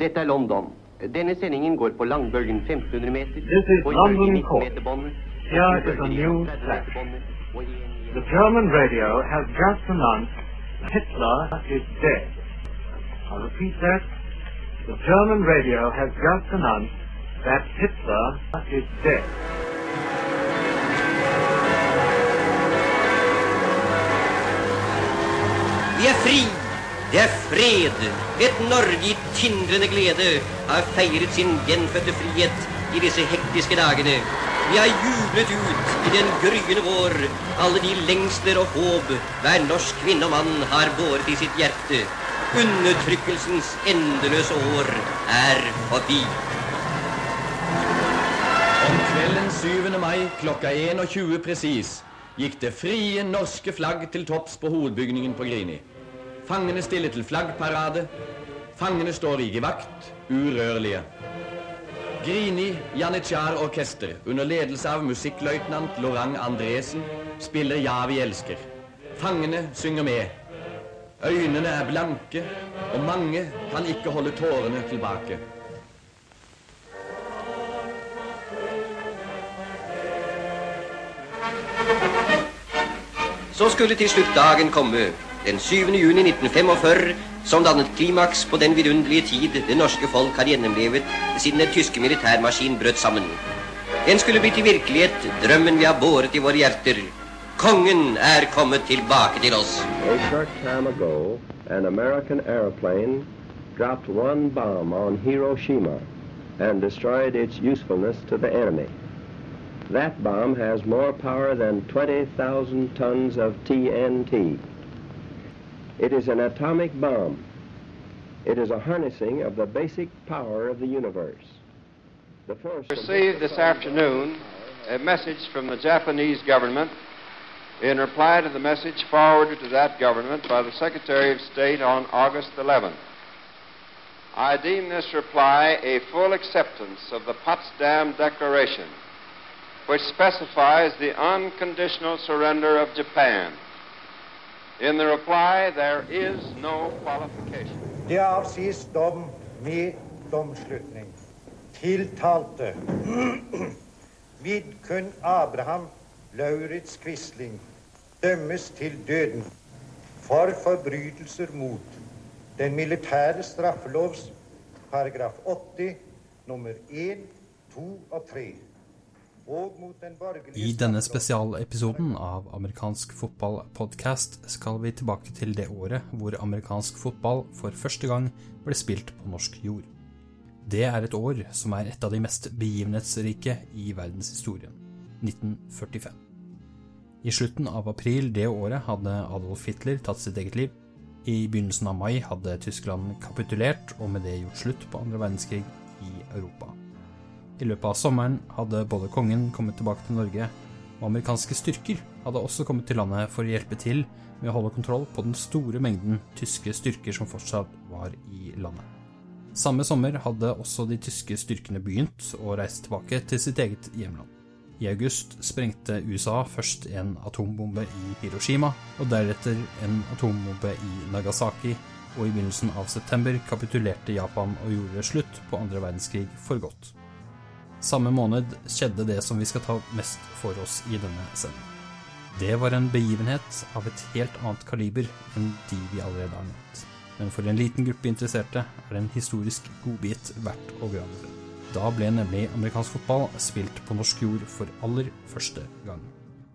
Dette er London. Denne sendingen går på langbølgen 1500 meter. This is London Court. Here is a 30 flash. båndet og i en- The German radio has just announced Hitler is dead. I repeat that. The German radio has just announced that Hitler is dead. Vi er fri! Det er fred! Et Norge i tindrende glede har feiret sin gjenfødte frihet i disse hektiske dagene. Vi har jublet ut i den gryende vår alle de lengsler og håp hver norsk kvinne og mann har båret i sitt hjerte. Undertrykkelsens endeløse år er forbi. Om kvelden 7. mai klokka 21 presis gikk det frie norske flagg til topps på hovedbygningen på Grini. Fangene stiller til flaggparade. Fangene står i gevakt, urørlige. Grini Janitsjar Orkester under ledelse av musikkløytnant Lorang Andresen spiller Ja, vi elsker. Fangene synger med. Øynene er blanke, og mange kan ikke holde tårene tilbake. Så skulle til slutt dagen komme, den 7. juni 1945, som dannet klimaks på den vidunderlige tid det norske folk har gjennomlevet siden den tyske militærmaskin brøt sammen. Den skulle bli til virkelighet drømmen vi har båret i våre hjerter. Kongen er kommet tilbake til oss. Ago, an American airplane dropped one bomb on Hiroshima and destroyed its usefulness to the enemy. That bomb has more power than 20,000 tons of TNT. It is an atomic bomb. It is a harnessing of the basic power of the universe. The force received this afternoon a message from the Japanese government in reply to the message forwarded to that government by the Secretary of State on August 11th. I deem this reply a full acceptance of the Potsdam Declaration, which specifies the unconditional surrender of Japan. In the reply, there is no qualification. Det avsies dom med domslutning. Tiltalte Vidkun Abraham Lauritz Quisling dømmes til døden for forbrytelser mot den militære straffelovs paragraf 80 nummer 1, 2 og 3 og mot den borgerlige I denne spesialepisoden av Amerikansk fotball-podcast skal vi tilbake til det året hvor amerikansk fotball for første gang ble spilt på norsk jord. Det er et år som er et av de mest begivenhetsrike i verdenshistorien 1945. I slutten av april det året hadde Adolf Hitler tatt sitt eget liv. I begynnelsen av mai hadde Tyskland kapitulert og med det gjort slutt på andre verdenskrig i Europa. I løpet av sommeren hadde både kongen kommet tilbake til Norge, og amerikanske styrker hadde også kommet til landet for å hjelpe til med å holde kontroll på den store mengden tyske styrker som fortsatt var i landet. Samme sommer hadde også de tyske styrkene begynt å reise tilbake til sitt eget hjemland. I august sprengte USA først en atombombe i Hiroshima, og deretter en atombombe i Nagasaki, og i begynnelsen av september kapitulerte Japan og gjorde slutt på andre verdenskrig for godt. Samme måned skjedde det som vi skal ta mest for oss i denne sendingen. Det var en begivenhet av et helt annet kaliber enn de vi allerede har nevnt. Men for en liten gruppe interesserte er det en historisk godbit verdt å grave frem. Da ble nemlig amerikansk fotball spilt på norsk jord for aller første gang.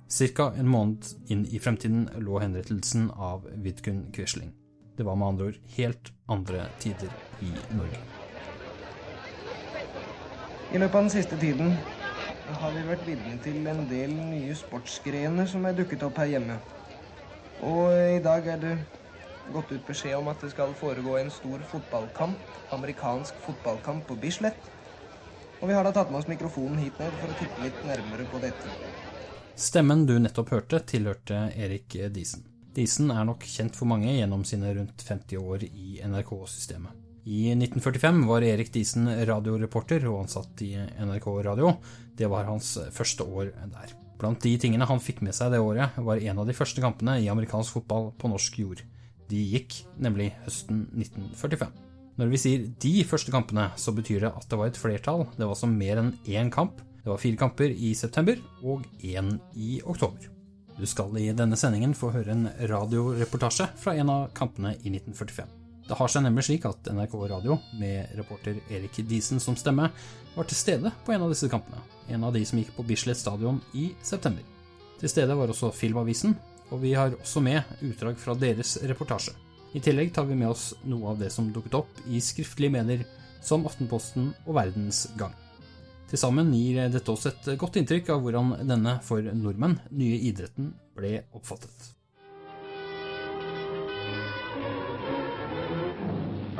Cirka en måned inn i fremtiden lå henrettelsen av Vidkun Quisling. Det var med andre ord helt andre tider i Norge. I løpet av den siste tiden har vi vært vitne til en del nye sportsgrener som er dukket opp her hjemme. Og i dag er det gått ut beskjed om at det skal foregå en stor fotballkamp, amerikansk fotballkamp på Bislett. Og vi har da tatt med oss mikrofonen hit ned for å titte litt nærmere på dette. Stemmen du nettopp hørte, tilhørte Erik Diesen. Diesen er nok kjent for mange gjennom sine rundt 50 år i NRK-systemet. I 1945 var Erik Diesen radioreporter og ansatt i NRK Radio. Det var hans første år der. Blant de tingene han fikk med seg det året, var en av de første kampene i amerikansk fotball på norsk jord. De gikk nemlig høsten 1945. Når vi sier de første kampene, så betyr det at det var et flertall. Det var altså mer enn én kamp. Det var fire kamper i september og én i oktober. Du skal i denne sendingen få høre en radioreportasje fra en av kampene i 1945. Det har seg nemlig slik at NRK Radio, med reporter Erik Diesen som stemme, var til stede på en av disse kampene. En av de som gikk på Bislett stadion i september. Til stede var også Filmavisen, og vi har også med utdrag fra deres reportasje. I tillegg tar vi med oss noe av det som dukket opp i skriftlige medier som Aftenposten og Verdens Gang. Til sammen gir dette oss et godt inntrykk av hvordan denne for nordmenn nye idretten ble oppfattet.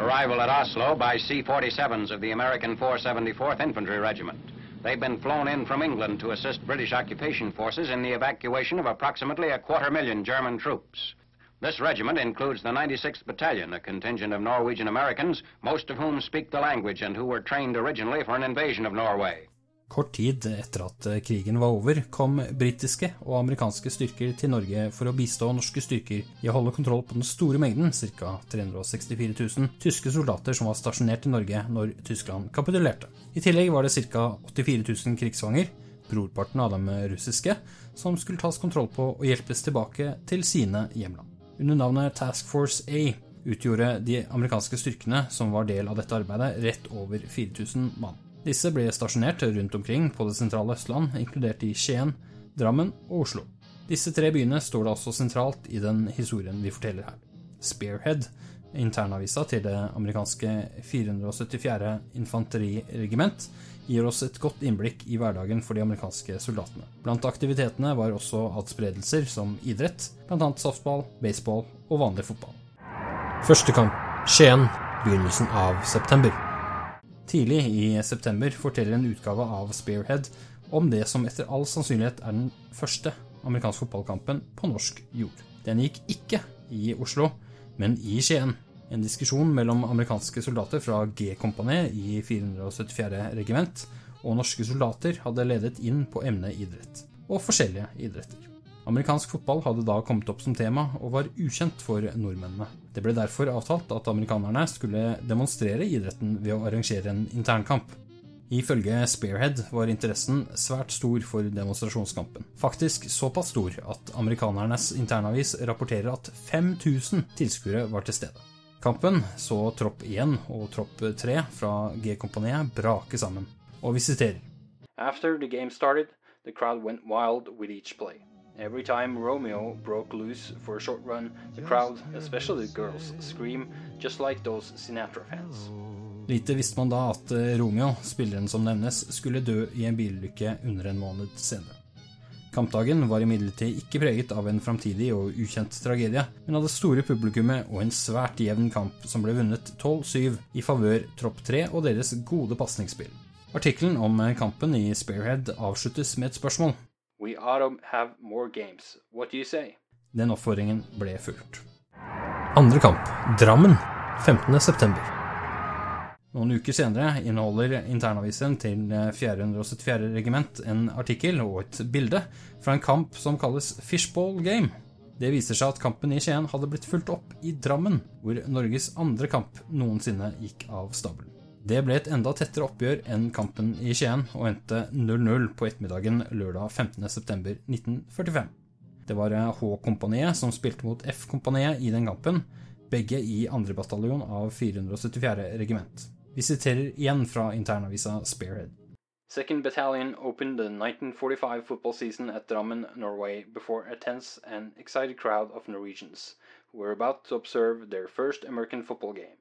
Arrival at Oslo by C-47s of the American 474th Infantry Regiment. They've been flown in from England to assist British occupation forces in the evacuation of approximately a quarter million German troops. This regiment includes the 96th Battalion, a contingent of Norwegian Americans, most of whom speak the language and who were trained originally for an invasion of Norway. Kort tid etter at eh, krigen var over, kom britiske og amerikanske styrker til Norge for å bistå norske styrker i å holde kontroll på den store mengden, ca. 364 000, tyske soldater som var stasjonert i Norge når Tyskland kapitulerte. I tillegg var det ca. 84 000 krigsfanger, brorparten av dem russiske, som skulle tas kontroll på og hjelpes tilbake til sine hjemland. Under navnet Task Force A utgjorde de amerikanske styrkene som var del av dette arbeidet, rett over 4000 mann. Disse ble stasjonert rundt omkring på det sentrale Østland, inkludert i Skien, Drammen og Oslo. Disse tre byene står da også sentralt i den historien vi forteller her. Spearhead, internavisa til det amerikanske 474. infanteriregiment, gir oss et godt innblikk i hverdagen for de amerikanske soldatene. Blant aktivitetene var også adspredelser som idrett, bl.a. softball, baseball og vanlig fotball. Første kamp Skien, begynnelsen av september. Tidlig i september forteller en utgave av Spearhead om det som etter all sannsynlighet er den første amerikanske fotballkampen på norsk jord. Den gikk ikke i Oslo, men i Skien. En diskusjon mellom amerikanske soldater fra G-kompaniet i 474. regiment og norske soldater hadde ledet inn på emnet idrett, og forskjellige idretter. Amerikansk fotball hadde da kommet opp som tema og var ukjent for nordmennene. Det ble derfor avtalt at amerikanerne skulle demonstrere idretten ved å arrangere en internkamp. Ifølge Spearhead var interessen svært stor for demonstrasjonskampen. Faktisk såpass stor at amerikanernes internavis rapporterer at 5000 tilskuere var til stede. Kampen så tropp 1 og tropp 3 fra G-kompaniet brake sammen, og vi siterer. After the game started, the crowd went wild with each play. Every time Romeo broke loose for a short run, the crowd, especially the girls, scream just like those Sinatra fans. Lite visste man da at eh, Romeo, spilleren som nevnes, skulle dø i en bilulykke under en måned senere. Kampdagen var imidlertid ikke preget av en framtidig og ukjent tragedie, men av det store publikummet og en svært jevn kamp som ble vunnet 12-7 i favør Tropp 3 og deres gode pasningsspill. Artikkelen om kampen i Sparehead avsluttes med et spørsmål. We ought to have more games. What do you say? Den oppfordringen ble fulgt. Andre kamp, Drammen, 15.9. Noen uker senere inneholder internavisen til 474. regiment en artikkel og et bilde fra en kamp som kalles Fishball Game. Det viser seg at kampen i Skien hadde blitt fulgt opp i Drammen, hvor Norges andre kamp noensinne gikk av stabelen. Det ble et enda tettere oppgjør enn kampen i Skien, og endte 0-0 på ettermiddagen lørdag 15.9.1945. Det var H-kompaniet som spilte mot F-kompaniet i den kampen, begge i 2. bataljon av 474. regiment. Vi siterer igjen fra internavisa Spearhead. Second Battalion opened the 1945 football season at Drammen, Norway, before a tense and excited crowd of Norwegians who were about to observe their first American football game.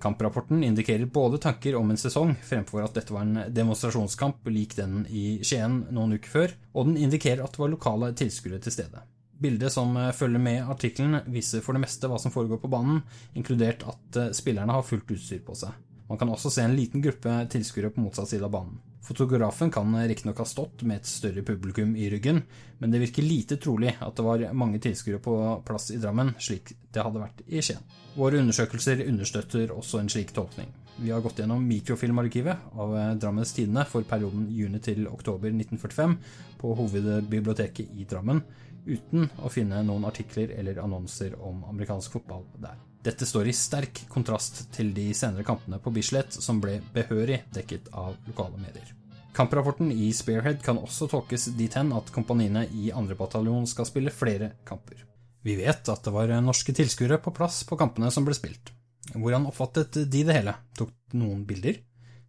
Kamprapporten indikerer både tanker om en sesong, fremfor at dette var en demonstrasjonskamp lik den i Skien noen uker før, og den indikerer at det var lokale tilskuere til stede. Bildet som følger med artikkelen, viser for det meste hva som foregår på banen, inkludert at eh, spillerne har fullt utstyr på seg. Man kan også se en liten gruppe tilskuere på motsatt side av banen. Fotografen kan riktignok ha stått med et større publikum i ryggen, men det virker lite trolig at det var mange tilskuere på plass i Drammen, slik det hadde vært i Skien. Våre undersøkelser understøtter også en slik tolkning. Vi har gått gjennom mikrofilmarkivet av eh, Drammens Tidende for perioden juni til oktober 1945 på hovedbiblioteket i Drammen, uten å finne noen artikler eller annonser om amerikansk fotball der. Dette står i sterk kontrast til de senere kampene på Bislett, som ble behørig dekket av lokale medier. Kamprapporten i Spearhead kan også tolkes dit hen at kompaniene i 2. bataljon skal spille flere kamper. Vi vet at det var norske tilskuere på plass på kampene som ble spilt. Hvordan oppfattet de det hele? Tok noen bilder?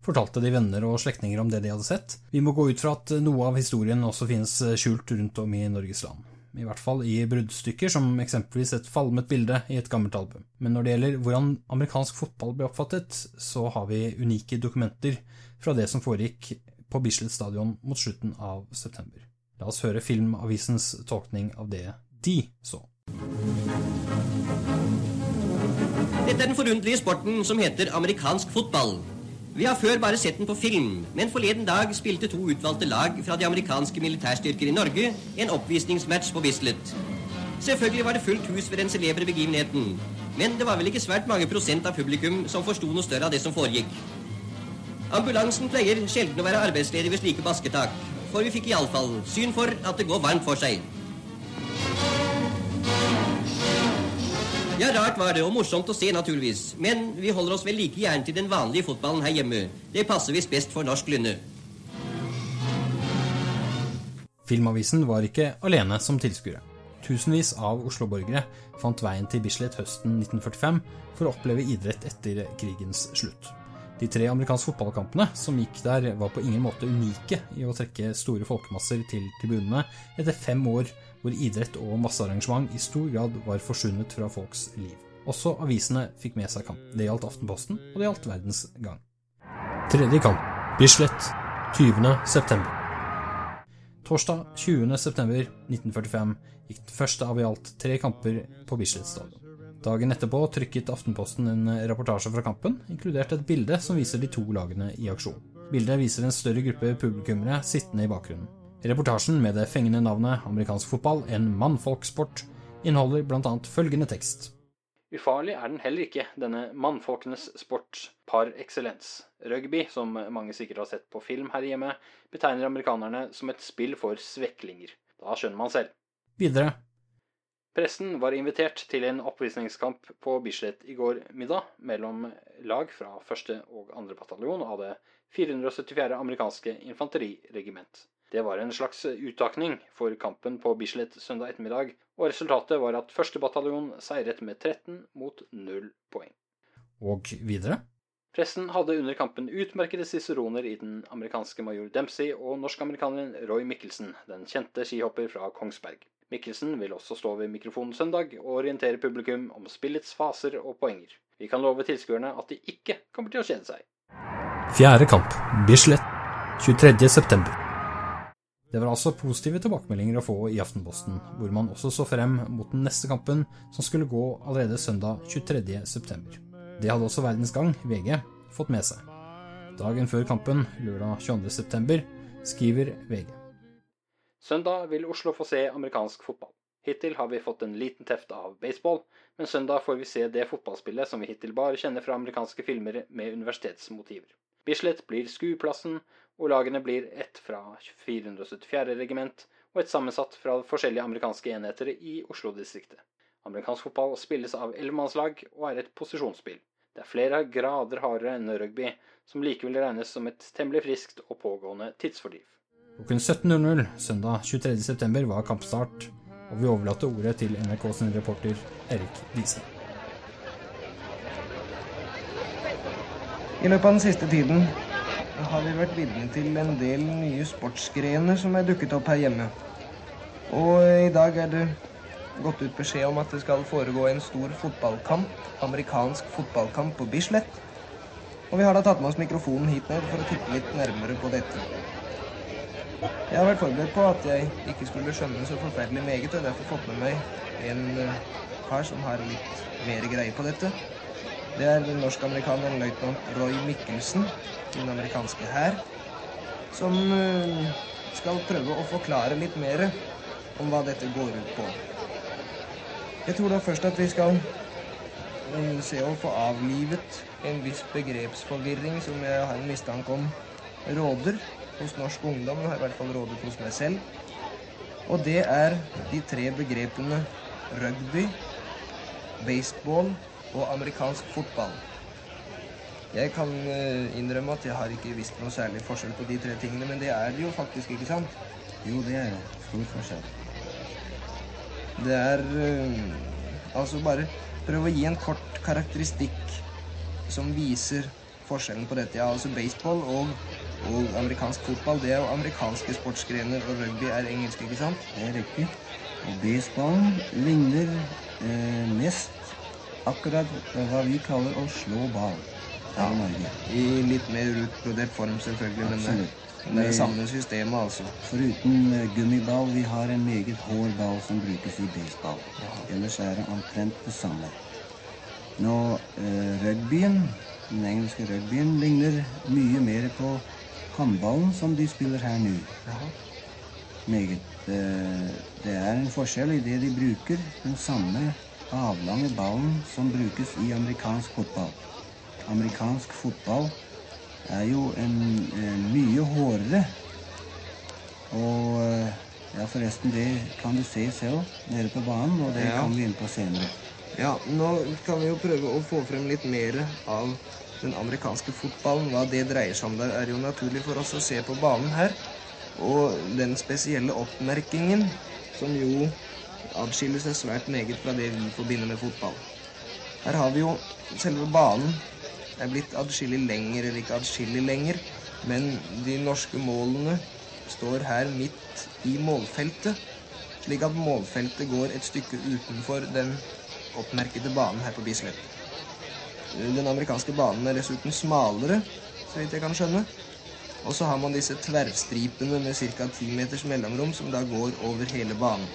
Fortalte de venner og slektninger om det de hadde sett? Vi må gå ut fra at noe av historien også finnes skjult rundt om i Norges land. I hvert fall i bruddstykker, som eksempelvis et falmet bilde i et gammelt album. Men når det gjelder hvordan amerikansk fotball ble oppfattet, så har vi unike dokumenter fra det som foregikk på Bislett stadion mot slutten av september. La oss høre Filmavisens tolkning av det de så. Dette er den forunderlige sporten som heter amerikansk fotball. Vi har før bare sett den på film, men forleden dag spilte to utvalgte lag fra de amerikanske militærstyrker i Norge en oppvisningsmatch på Bislett. Selvfølgelig var det fullt hus ved den celebre begivenheten, men det var vel ikke svært mange prosent av publikum som forsto noe større av det som foregikk. Ambulansen pleier sjelden å være arbeidsledig ved slike basketak, for vi fikk iallfall syn for at det går varmt for seg. Ja, rart var det, og morsomt å se, naturligvis. Men vi holder oss vel like gjerne til den vanlige fotballen her hjemme. Det passer visst best for norsk lynne. Filmavisen var ikke alene som tilskuere. Tusenvis av Oslo-borgere fant veien til Bislett høsten 1945 for å oppleve idrett etter krigens slutt. De tre amerikanske fotballkampene som gikk der, var på ingen måte unike i å trekke store folkemasser til tribunene etter fem år hvor idrett og massearrangement i stor grad var forsvunnet fra folks liv. Også avisene fikk med seg kamp. Det gjaldt Aftenposten, og det gjaldt Verdens Gang. Tredje kamp. Bislett. 20. september. Torsdag 20. september 1945 gikk den første av i alt tre kamper på Bislett stadion. Dagen etterpå trykket Aftenposten en reportasje fra kampen, inkludert et bilde som viser de to lagene i aksjon. Bildet viser en større gruppe publikummere sittende i bakgrunnen. Reportasjen med det fengende navnet Amerikansk fotball, en mannfolksport, inneholder bl.a. følgende tekst. Ufarlig er den heller ikke, denne mannfolkenes sport par excellence. Rugby, som mange sikkert har sett på film her hjemme, betegner amerikanerne som et spill for sveklinger. Da skjønner man selv. Videre. Pressen var invitert til en oppvisningskamp på Bislett i går middag mellom lag fra 1. og 2. bataljon av det 474. amerikanske infanteriregiment. Det var en slags uttakning for kampen på Bislett søndag ettermiddag, og resultatet var at 1. bataljon seiret med 13 mot 0 poeng. Og videre? Pressen hadde under kampen utmerkede siseroner i den amerikanske major Dempsey og norsk-amerikaneren Roy Mikkelsen, den kjente skihopper fra Kongsberg. Mikkelsen vil også stå ved mikrofonen søndag og orientere publikum om spillets faser og poenger. Vi kan love tilskuerne at de ikke kommer til å kjede seg. Fjerde kamp, Bislett, 23. september. Det var altså positive tilbakemeldinger å få i Aftenposten, hvor man også så frem mot den neste kampen, som skulle gå allerede søndag 23. september. Det hadde også Verdens Gang, VG, fått med seg. Dagen før kampen, lørdag 22. september, skriver VG. Søndag vil Oslo få se amerikansk fotball. Hittil har vi fått en liten teft av baseball, men søndag får vi se det fotballspillet som vi hittil bare kjenner fra amerikanske filmer med universitetsmotiver. Bislett blir skueplassen, og lagene blir ett fra 474. regiment og et sammensatt fra forskjellige amerikanske enheter i Oslo-distriktet. Amerikansk fotball spilles av elvemannslag og er et posisjonsspill. Det er flere grader hardere enn rugby, som likevel regnes som et temmelig friskt og pågående tidsfordriv. Klokken 17.00 søndag 23.9 var kampstart, og vi overlater ordet til NRK sin reporter Erik Diesen. I løpet av den siste tiden har vi vært vitne til en del nye sportsgrener som er dukket opp her hjemme. Og i dag er det gått ut beskjed om at det skal foregå en stor fotballkamp, amerikansk fotballkamp på Bislett. Og vi har da tatt med oss mikrofonen hit ned for å titte litt nærmere på dette. Jeg har vært forberedt på at jeg ikke skulle skjønne så forferdelig meget, og derfor fått med meg en kar som har litt mer greie på dette. Det er norsk-amerikaneren løytnant Roy Mikkelsen i den amerikanske hær, som skal prøve å forklare litt mer om hva dette går ut på. Jeg tror da først at vi skal eh, se å få avlivet en viss begrepsforvirring som jeg har en mistanke om råder hos norsk ungdom, men har i hvert fall rådet hos meg selv. Og det er de tre begrepene rugby, baseball og amerikansk fotball. Jeg kan eh, innrømme at jeg har ikke visst noe særlig forskjell på de tre tingene, men det er det jo faktisk, ikke sant? Jo, det er jo Stor forskjell. Det er eh, Altså bare prøv å gi en kort karakteristikk som viser forskjellen på dette. Ja, altså baseball og, og amerikansk fotball, det er jo amerikanske sportsgrener, og rugby er engelsk, ikke sant? Det er riktig. Og baseballen ligner eh, mest akkurat hva vi kaller å slå ball ja, i Norge. I litt mer utbrodert form, selvfølgelig. Men det, Absolutt. men det er det samme systemet, altså. Foruten eh, gummiball, vi har en meget hård ball som brukes i baseball. Ellers er det omtrent det samme. Nå, eh, rugbyen, den engelske rugbyen, ligner mye mer på håndballen som de spiller her nå. Meget. Eh, det er en forskjell i det de bruker den samme avlange ballen som brukes i amerikansk fotball. Amerikansk fotball er jo en, en mye hårdere. Og eh, ja, forresten, det kan du se selv nede på banen, og det Ja. kommer vi inn på senere. Ja, nå kan vi jo prøve å få frem litt mer av den amerikanske fotballen. Hva det dreier seg om der, er jo naturlig for oss å se på banen her. Og den spesielle oppmerkingen som jo adskiller seg svært meget fra det vi forbinder med fotball. Her har vi jo selve banen er blitt adskillig lenger, eller ikke adskillig lenger, men de norske målene står her midt i målfeltet, slik at målfeltet går et stykke utenfor den oppmerkede banen her på Bislett. Den amerikanske banen er dessuten smalere, så vidt jeg kan skjønne. Og så har man disse tverrstripene med ca. 10 meters mellomrom som da går over hele banen.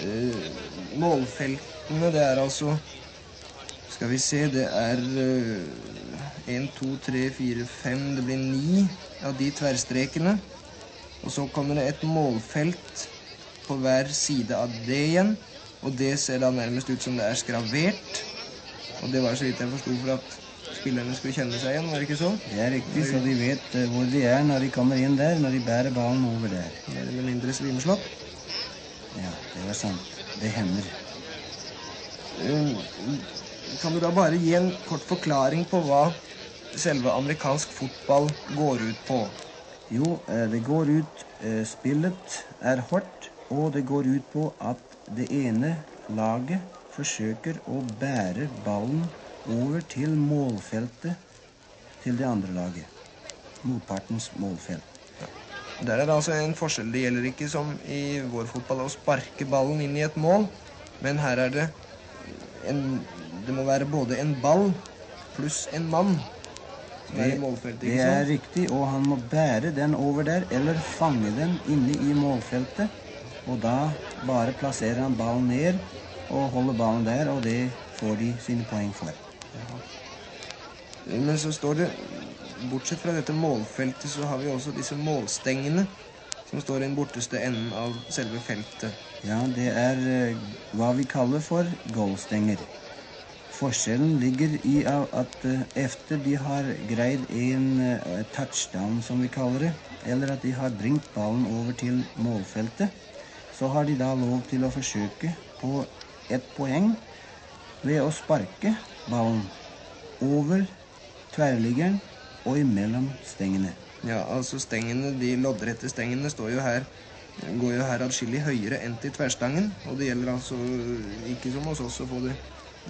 Eh, målfeltene, det er altså Skal vi se, det er én, to, tre, fire, fem Det blir ni av de tverrstrekene. Og så kommer det et målfelt på hver side av det igjen. Og det ser da nærmest ut som det er skravert. Og det var så vidt jeg forsto for at spillerne skulle kjenne seg igjen, var det ikke så? Det er riktig, så de vet eh, hvor de er når de kommer inn der, når de bærer ballen over der. Mer eller mindre svimeslått. Ja, det var sant. Det hender. Eh, Kan du da bare gi en kort forklaring på hva selve amerikansk fotball går ut på? Jo, eh, det går ut Spillet er hardt, og det går ut på at det ene laget forsøker å bære ballen over til målfeltet til det andre laget. Motpartens målfelt. Der er det altså en forskjell. Det gjelder ikke som i vår fotball å sparke ballen inn i et mål, men her er det en Det må være både en ball pluss en mann Det, er målfeltet, det er riktig, og han må bære den over der, eller fange den inne i målfeltet. Og da bare plasserer han ballen ned og holder ballen der, og det får de sine poeng for. Men så står det Bortsett fra dette målfeltet, så har vi også disse målstengene som står i den borteste enden av selve feltet. Ja, det er eh, hva vi kaller for goalstenger. Forskjellen ligger i at etter efter de har greid en eh, touchdown, som vi kaller det, eller at de har bringt ballen over til målfeltet, så har de da lov til å forsøke på ett poeng ved å sparke ballen over tverrliggeren og imellom stengene. Ja, altså stengene, de loddrette stengene står jo her går jo her atskillig høyere enn til tverrstangen. Og det gjelder altså ikke som hos oss å få det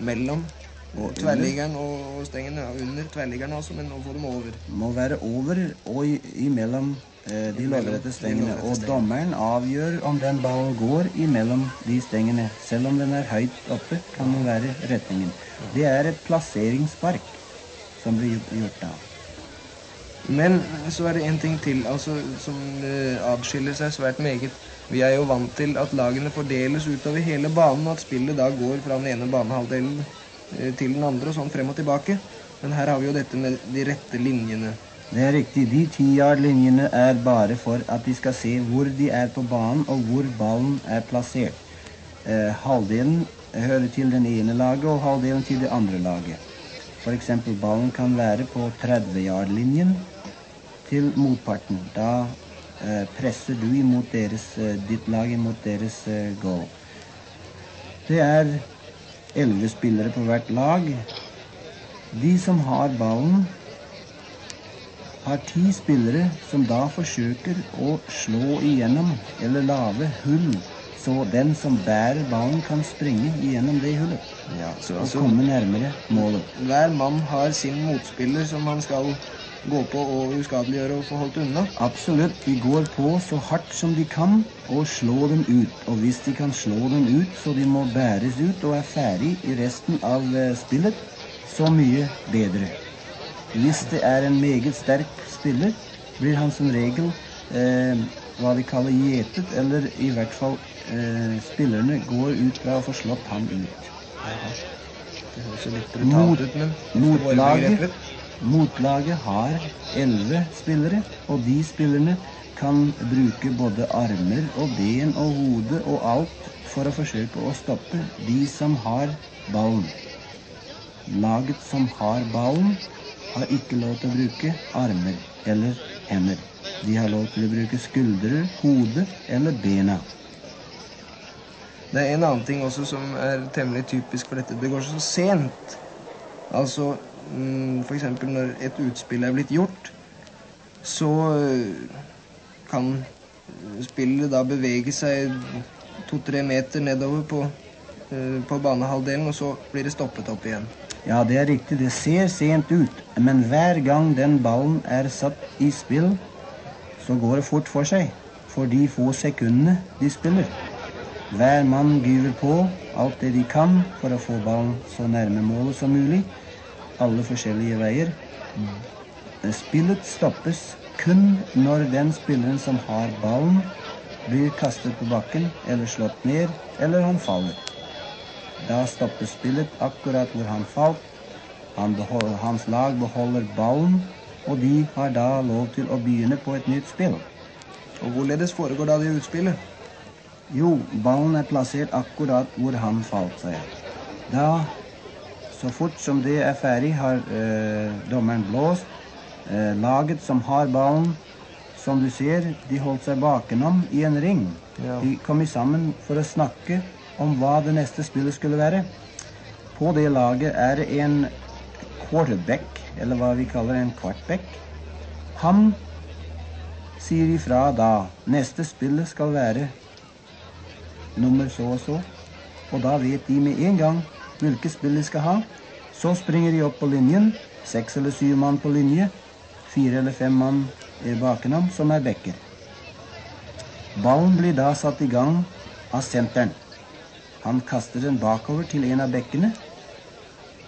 mellom Og tverrliggeren og stengene. Ja, under tverrliggeren altså, men å få dem over. Må være over og i, imellom de loddrette stengene. Og dommeren avgjør om den ballen går imellom de stengene. Selv om den er høyt oppe, kan den være retningen. Det er et plasseringsspark som blir gjort- gjort da. Men så er det en ting til altså, som uh, adskiller seg svært meget. Vi er jo vant til at lagene fordeles utover hele banen, og at spillet da går fra den ene banehalvdelen uh, til den andre, og sånn frem og tilbake. Men her har vi jo dette med de rette linjene. Det er riktig. De ti yard-linjene er bare for at de skal se hvor de er på banen, og hvor ballen er plassert. Eh, halvdelen hører til den ene laget og halvdelen til det andre laget. F.eks. ballen kan være på 30-yard-linjen til motparten. Da eh, presser du imot deres, eh, ditt lag imot deres eh, goal. Det er elleve spillere på hvert lag. De som har ballen, har ti spillere som da forsøker å slå igjennom eller lage hull, så den som bærer ballen, kan springe igjennom det hullet Ja, så og altså komme nærmere målet. hver mann har sin motspiller som han skal gå på og uskadeliggjøre og få holdt unna. Absolutt. De går på så hardt som de kan og slår dem ut. Og hvis de kan slå dem ut så de må bæres ut og er ferdig i resten av eh, spillet, så mye bedre. Hvis det er en meget sterk spiller, blir han som regel eh, hva vi kaller gjetet, eller i hvert fall eh, spillerne går ut fra å få slått ham ut. Det høres jo litt brutalt ut, men motlaget, motlaget har elleve spillere, og de spillerne kan bruke både armer og ben og hode og alt for å forsøke å stoppe de som har ballen. Laget som har ballen, har ikke lov til å bruke armer eller hender. De har lov til å bruke skuldre, hode eller bena. Det er en annen ting også som er temmelig typisk for dette. Det går så sent. Altså mm, for eksempel når et utspill er blitt gjort, så øh, kan spillet da bevege seg to-tre meter nedover på, på banehalvdelen, og så blir det stoppet opp igjen. Ja, det er riktig. Det ser sent ut, men hver gang den ballen er satt i spill, så går det fort for seg. For de få sekundene de spiller. Hver mann gyver på alt det de kan for å få ballen så nærme målet som mulig. Alle forskjellige veier. Spillet stoppes kun når den spilleren som har ballen, blir kastet på bakken eller slått ned, eller han faller. Da stopper spillet akkurat hvor han falt. Han hans lag beholder ballen, og de har da lov til å begynne på et nytt spill. Og hvorledes foregår da det utspillet? Jo, ballen er plassert akkurat hvor han falt seg. Da, så fort som det er ferdig, har eh, dommeren blåst. Eh, laget som har ballen, som du ser, de holdt seg bakenom i en ring. Ja. De kom sammen for å snakke om hva det neste spillet skulle være. På det laget er det en quarterback, eller hva vi kaller en quartback. Han sier ifra da neste spillet skal være nummer så og så. Og da vet de med en gang hvilket spill de skal ha. Så springer de opp på linjen. Seks eller syv mann på linje. Fire eller fem mann er bakenam, som er backer. Ballen blir da satt i gang av senteren. Han kaster den bakover til en av bekkene.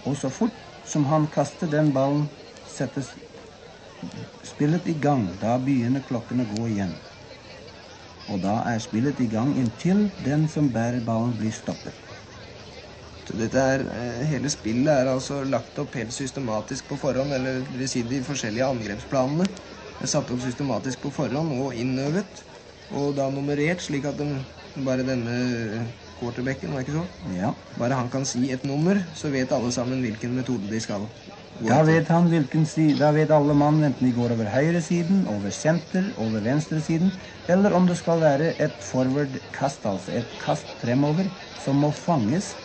Og så fort som han kaster den ballen, settes spillet i gang. Da begynner klokken å gå igjen. Og da er spillet i gang inntil den som bærer ballen, blir stoppet. Så dette er, eh, hele spillet er altså lagt opp helt systematisk på forhånd, eller vil si de forskjellige angrepsplanene er satt opp systematisk på forhånd og innøvet, og da nummerert slik at den, bare denne quarterbacken, var det ikke så? Ja. Bare han kan si et nummer, så vet alle sammen hvilken metode de skal Da vet han hvilken side, da vet alle mann enten de går over høyresiden, over senter, over venstresiden, eller om det skal være et forward-kast, altså et kast fremover, som må fanges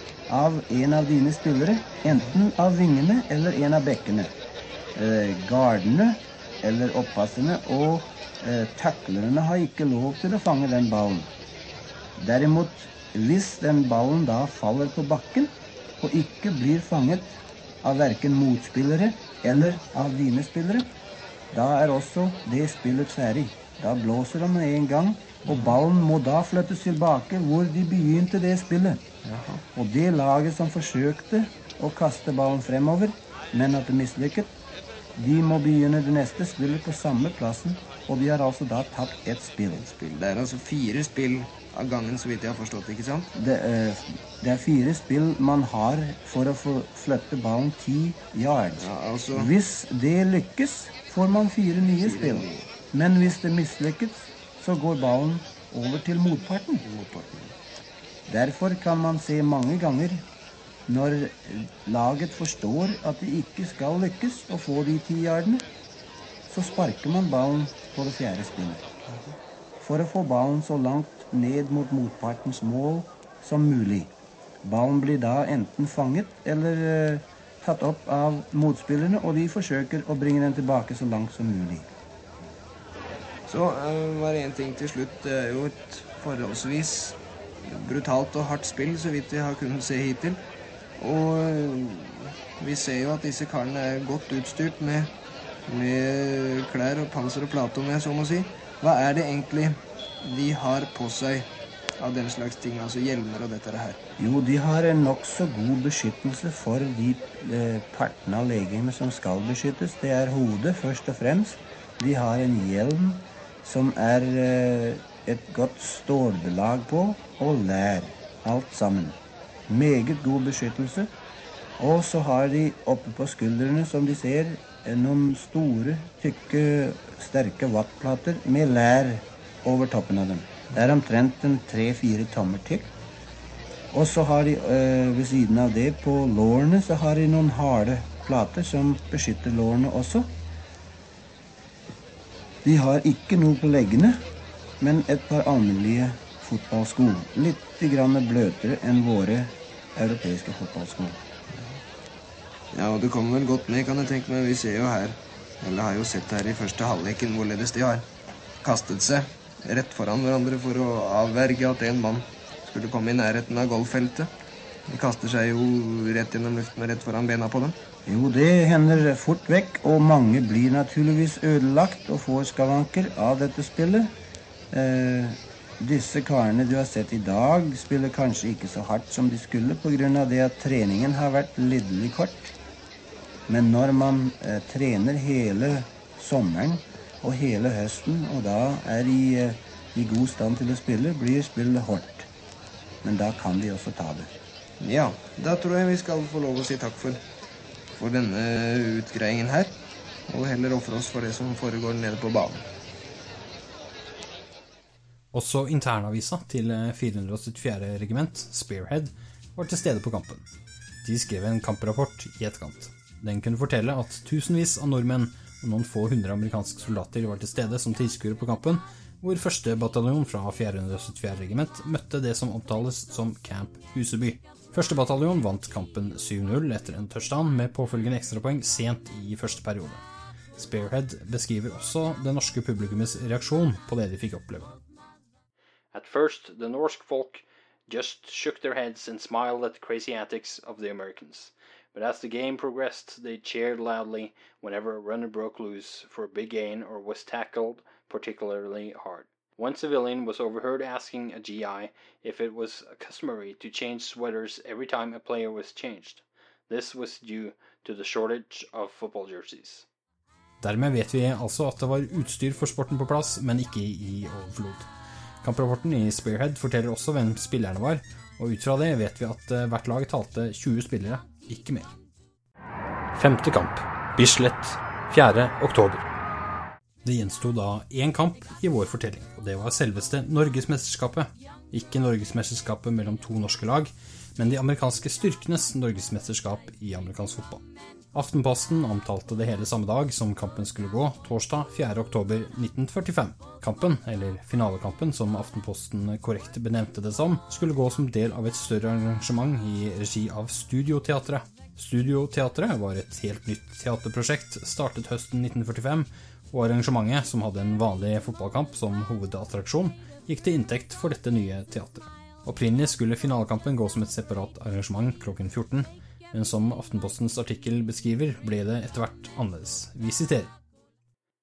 av en av dine spillere, enten av vingene eller en av bekkene. Eh, gardene eller oppasserne og eh, taklerne har ikke lov til å fange den ballen. Derimot, hvis den ballen da faller på bakken og ikke blir fanget av verken motspillere eller av dine spillere, da er også det spillet ferdig. Da blåser de med en gang, og ballen må da flyttes tilbake hvor de begynte det spillet. Og det laget som forsøkte å kaste ballen fremover, men at det mislykket, de må begynne det neste spillet på samme plassen, og de har altså da tatt ett spill. Det er altså fire spill av gangen, så vidt jeg har forstått, ikke sant? Det, er, det er fire spill man har for å få flytte ballen ti yards. Ja, altså- Hvis det lykkes, får man fire nye spill. Men hvis det mislykkes, så går ballen over til motparten. Derfor kan man se mange ganger når laget forstår at de ikke skal lykkes å få de ti yardene, så sparker man ballen på det fjerde spillet. For å få ballen så langt ned mot motpartens mål som mulig. Ballen blir da enten fanget eller uh, tatt opp av motspillerne, og de forsøker å bringe den tilbake så langt som mulig. Så uh, var det én ting til slutt. Det er jo et forholdsvis brutalt og hardt spill, så vidt vi har kunnet se hittil. Og vi ser jo at disse karene er godt utstyrt med, med klær og panser og plate, om jeg så må si. Hva er det egentlig de har på seg av den slags ting, altså hjelmer og dette her? Jo, de har en nokså god beskyttelse for de eh, partene av legemet som skal beskyttes. Det er hodet, først og fremst. De har en hjelm som er eh, et godt stålbelag på, og lær. Alt sammen. Meget god beskyttelse. Og så har de oppe på skuldrene, som de ser, noen store, tykke, sterke vattplater med lær over toppen av dem. Det er omtrent en tre-fire tommer tykk. Og så har de øh, ved siden av det, på lårene, så har de noen harde plater som beskytter lårene også. De har ikke noe på leggene, men et par alminnelige fotballsko. Litt grann bløtere enn våre europeiske fotballsko. Ja, og du kommer vel godt med, kan jeg tenke meg. Vi ser jo her, eller har jo sett her i første halvleken, hvorledes de har kastet seg rett foran hverandre for å avverge at en mann skulle komme i nærheten av golffeltet. De kaster seg jo rett gjennom luften og rett foran bena på dem. Jo, det hender fort vekk, og mange blir naturligvis ødelagt og får skavanker av dette spillet. Eh, disse karene du har sett i dag, spiller kanskje ikke så hardt som de skulle pga. det at treningen har vært lidderlig kort. Men når man eh, trener hele sommeren og hele høsten, og da er de eh, i god stand til å spille, blir spillet hardt. Men da kan de også ta det. Ja, da tror jeg vi skal få lov å si takk for, for denne utgreiingen her. Og heller ofre oss for det som foregår nede på banen. Også internavisa til 474. regiment, Spearhead, var til stede på kampen. De skrev en kamprapport i etterkant. Den kunne fortelle at tusenvis av nordmenn og noen få hundre amerikanske soldater var til stede som tilskuere på kampen, hvor første bataljon fra 474. regiment møtte det som omtales som Camp Huseby. Første bataljon vant kampen 7-0 etter en touchdown med påfølgende ekstrapoeng sent i første periode. Spearhead beskriver også det norske publikummets reaksjon på det de fikk oppleve. At first, the Norsk folk just shook their heads and smiled at the crazy antics of the Americans. But as the game progressed, they cheered loudly whenever a runner broke loose for a big gain or was tackled particularly hard. One civilian was overheard asking a GI if it was customary to change sweaters every time a player was changed. This was due to the shortage of football jerseys. Dermed vet vi altså at det var utstyr for sporten på plass, men ikke i overflod. Kamprapporten i Spearhead forteller også hvem spillerne var, og ut fra det vet vi at eh, hvert lag talte 20 spillere, ikke mer. Femte kamp, Bislett, 4. oktober. Det gjensto da én kamp i vår fortelling, og det var selveste Norgesmesterskapet. Ikke Norgesmesterskapet mellom to norske lag, men de amerikanske styrkenes norgesmesterskap i amerikansk fotball. Aftenposten omtalte det hele samme dag som kampen skulle gå, torsdag 4.10.1945. Kampen, eller finalekampen som Aftenposten korrekt benevnte det som, skulle gå som del av et større arrangement i regi av Studioteatret. Studioteatret var et helt nytt teaterprosjekt, startet høsten 1945, og arrangementet, som hadde en vanlig fotballkamp som hovedattraksjon, gikk til inntekt for dette nye teatret. Opprinnelig skulle finalekampen gå som et separat arrangement klokken 14, men som Aftenpostens artikkel beskriver, ble det etter hvert annerledes. Vi siterer.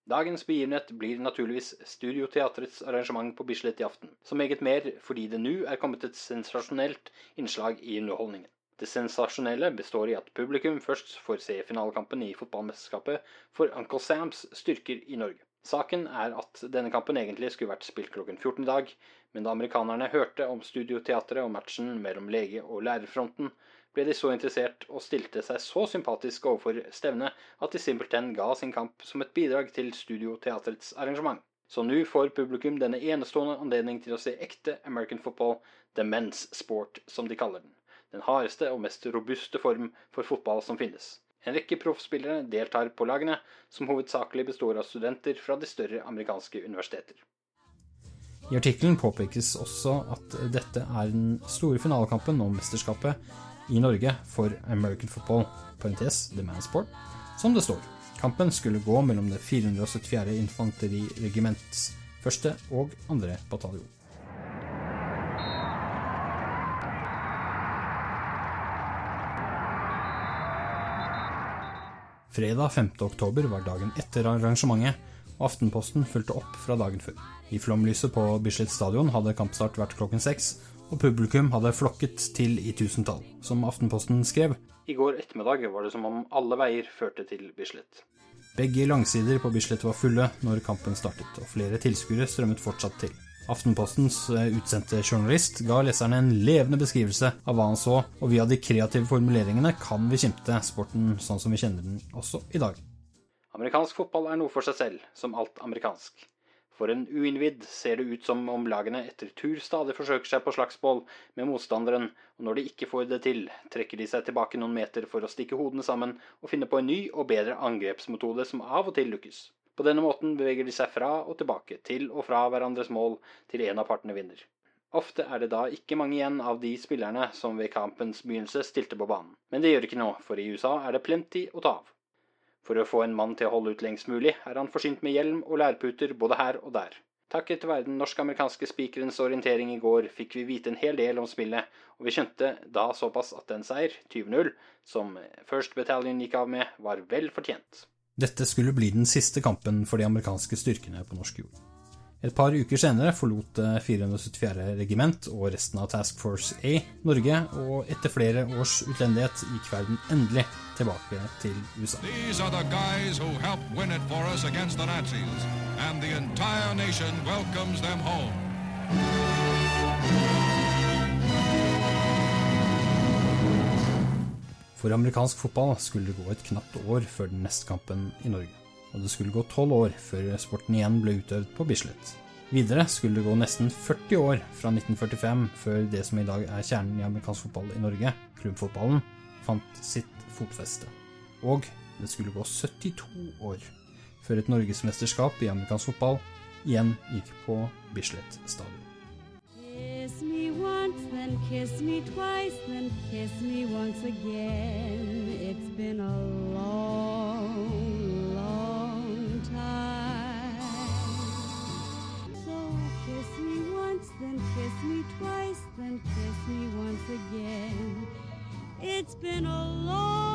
Dagens begivenhet blir naturligvis Studioteatrets arrangement på Bislett i aften, så meget mer fordi det nå er kommet et sensasjonelt innslag i underholdningen. Det sensasjonelle består i at publikum først får se finalekampen i fotballmesterskapet for Uncle Sams styrker i Norge. Saken er at denne kampen egentlig skulle vært spilt klokken 14 i dag, men da amerikanerne hørte om Studioteatret og matchen mellom lege- og lærerfronten, ble de så interessert og stilte seg så sympatisk overfor stevnet at de simpelthen ga sin kamp som et bidrag til Studioteatrets arrangement. Så nå får publikum denne enestående anledning til å se ekte American football, the men's sport, som de kaller den. Den hardeste og mest robuste form for fotball som finnes. En rekke proffspillere deltar på lagene, som hovedsakelig består av studenter fra de større amerikanske universiteter. I artikkelen påpekes også at dette er den store finalekampen om mesterskapet i Norge for American football, parentes The Man Sport, som det står. Kampen skulle gå mellom det 474. infanteriregiments første og andre bataljon. Fredag 5. oktober var dagen etter arrangementet, og Aftenposten fulgte opp fra dagen før. I flomlyset på Bislett stadion hadde kampstart vært klokken seks, og publikum hadde flokket til i tusentall. Som Aftenposten skrev I går ettermiddag var det som om alle veier førte til Bislett. Begge langsider på Bislett var fulle når kampen startet, og flere tilskuere strømmet fortsatt til. Aftenpostens eh, utsendte journalist ga leserne en levende beskrivelse av hva han så, og via de kreative formuleringene kan vi skimte sporten sånn som vi kjenner den også i dag. Amerikansk fotball er noe for seg selv, som alt amerikansk. For en uinnvidd ser det ut som om lagene etter tur stadig forsøker seg på slagsmål med motstanderen, og når de ikke får det til, trekker de seg tilbake noen meter for å stikke hodene sammen og finne på en ny og bedre angrepsmetode som av og til lukkes. På denne måten beveger de seg fra og tilbake, til og fra hverandres mål, til en av partene vinner. Ofte er det da ikke mange igjen av de spillerne som ved kampens begynnelse stilte på banen. Men det gjør ikke noe, for i USA er det plenty å ta av. For å få en mann til å holde ut lengst mulig, er han forsynt med hjelm og lærputer både her og der. Takket være den norsk-amerikanske spikerens orientering i går fikk vi vite en hel del om spillet, og vi skjønte da såpass at en seier, 20-0, som First Battalion gikk av med, var vel fortjent. Dette skulle bli den siste kampen for de amerikanske styrkene på norsk jord. Et par uker senere forlot 474. regiment og resten av Task Force A Norge, og etter flere års utlendighet gikk verden endelig tilbake til USA. These are the guys who win it for us the Nazis, and the entire nation welcomes them home. For amerikansk fotball skulle det gå et knapt år før den neste kampen i Norge. Og det skulle gå tolv år før sporten igjen ble utøvd på Bislett. Videre skulle det gå nesten 40 år fra 1945 før det som i dag er kjernen i amerikansk fotball i Norge, klubbfotballen, fant sitt fotfeste. Og det skulle gå 72 år før et norgesmesterskap i amerikansk fotball igjen gikk på Bislett stadion. Kiss me once, then kiss me twice, then kiss me once again. It's been a long, me twice, then kiss me once again. It's been a long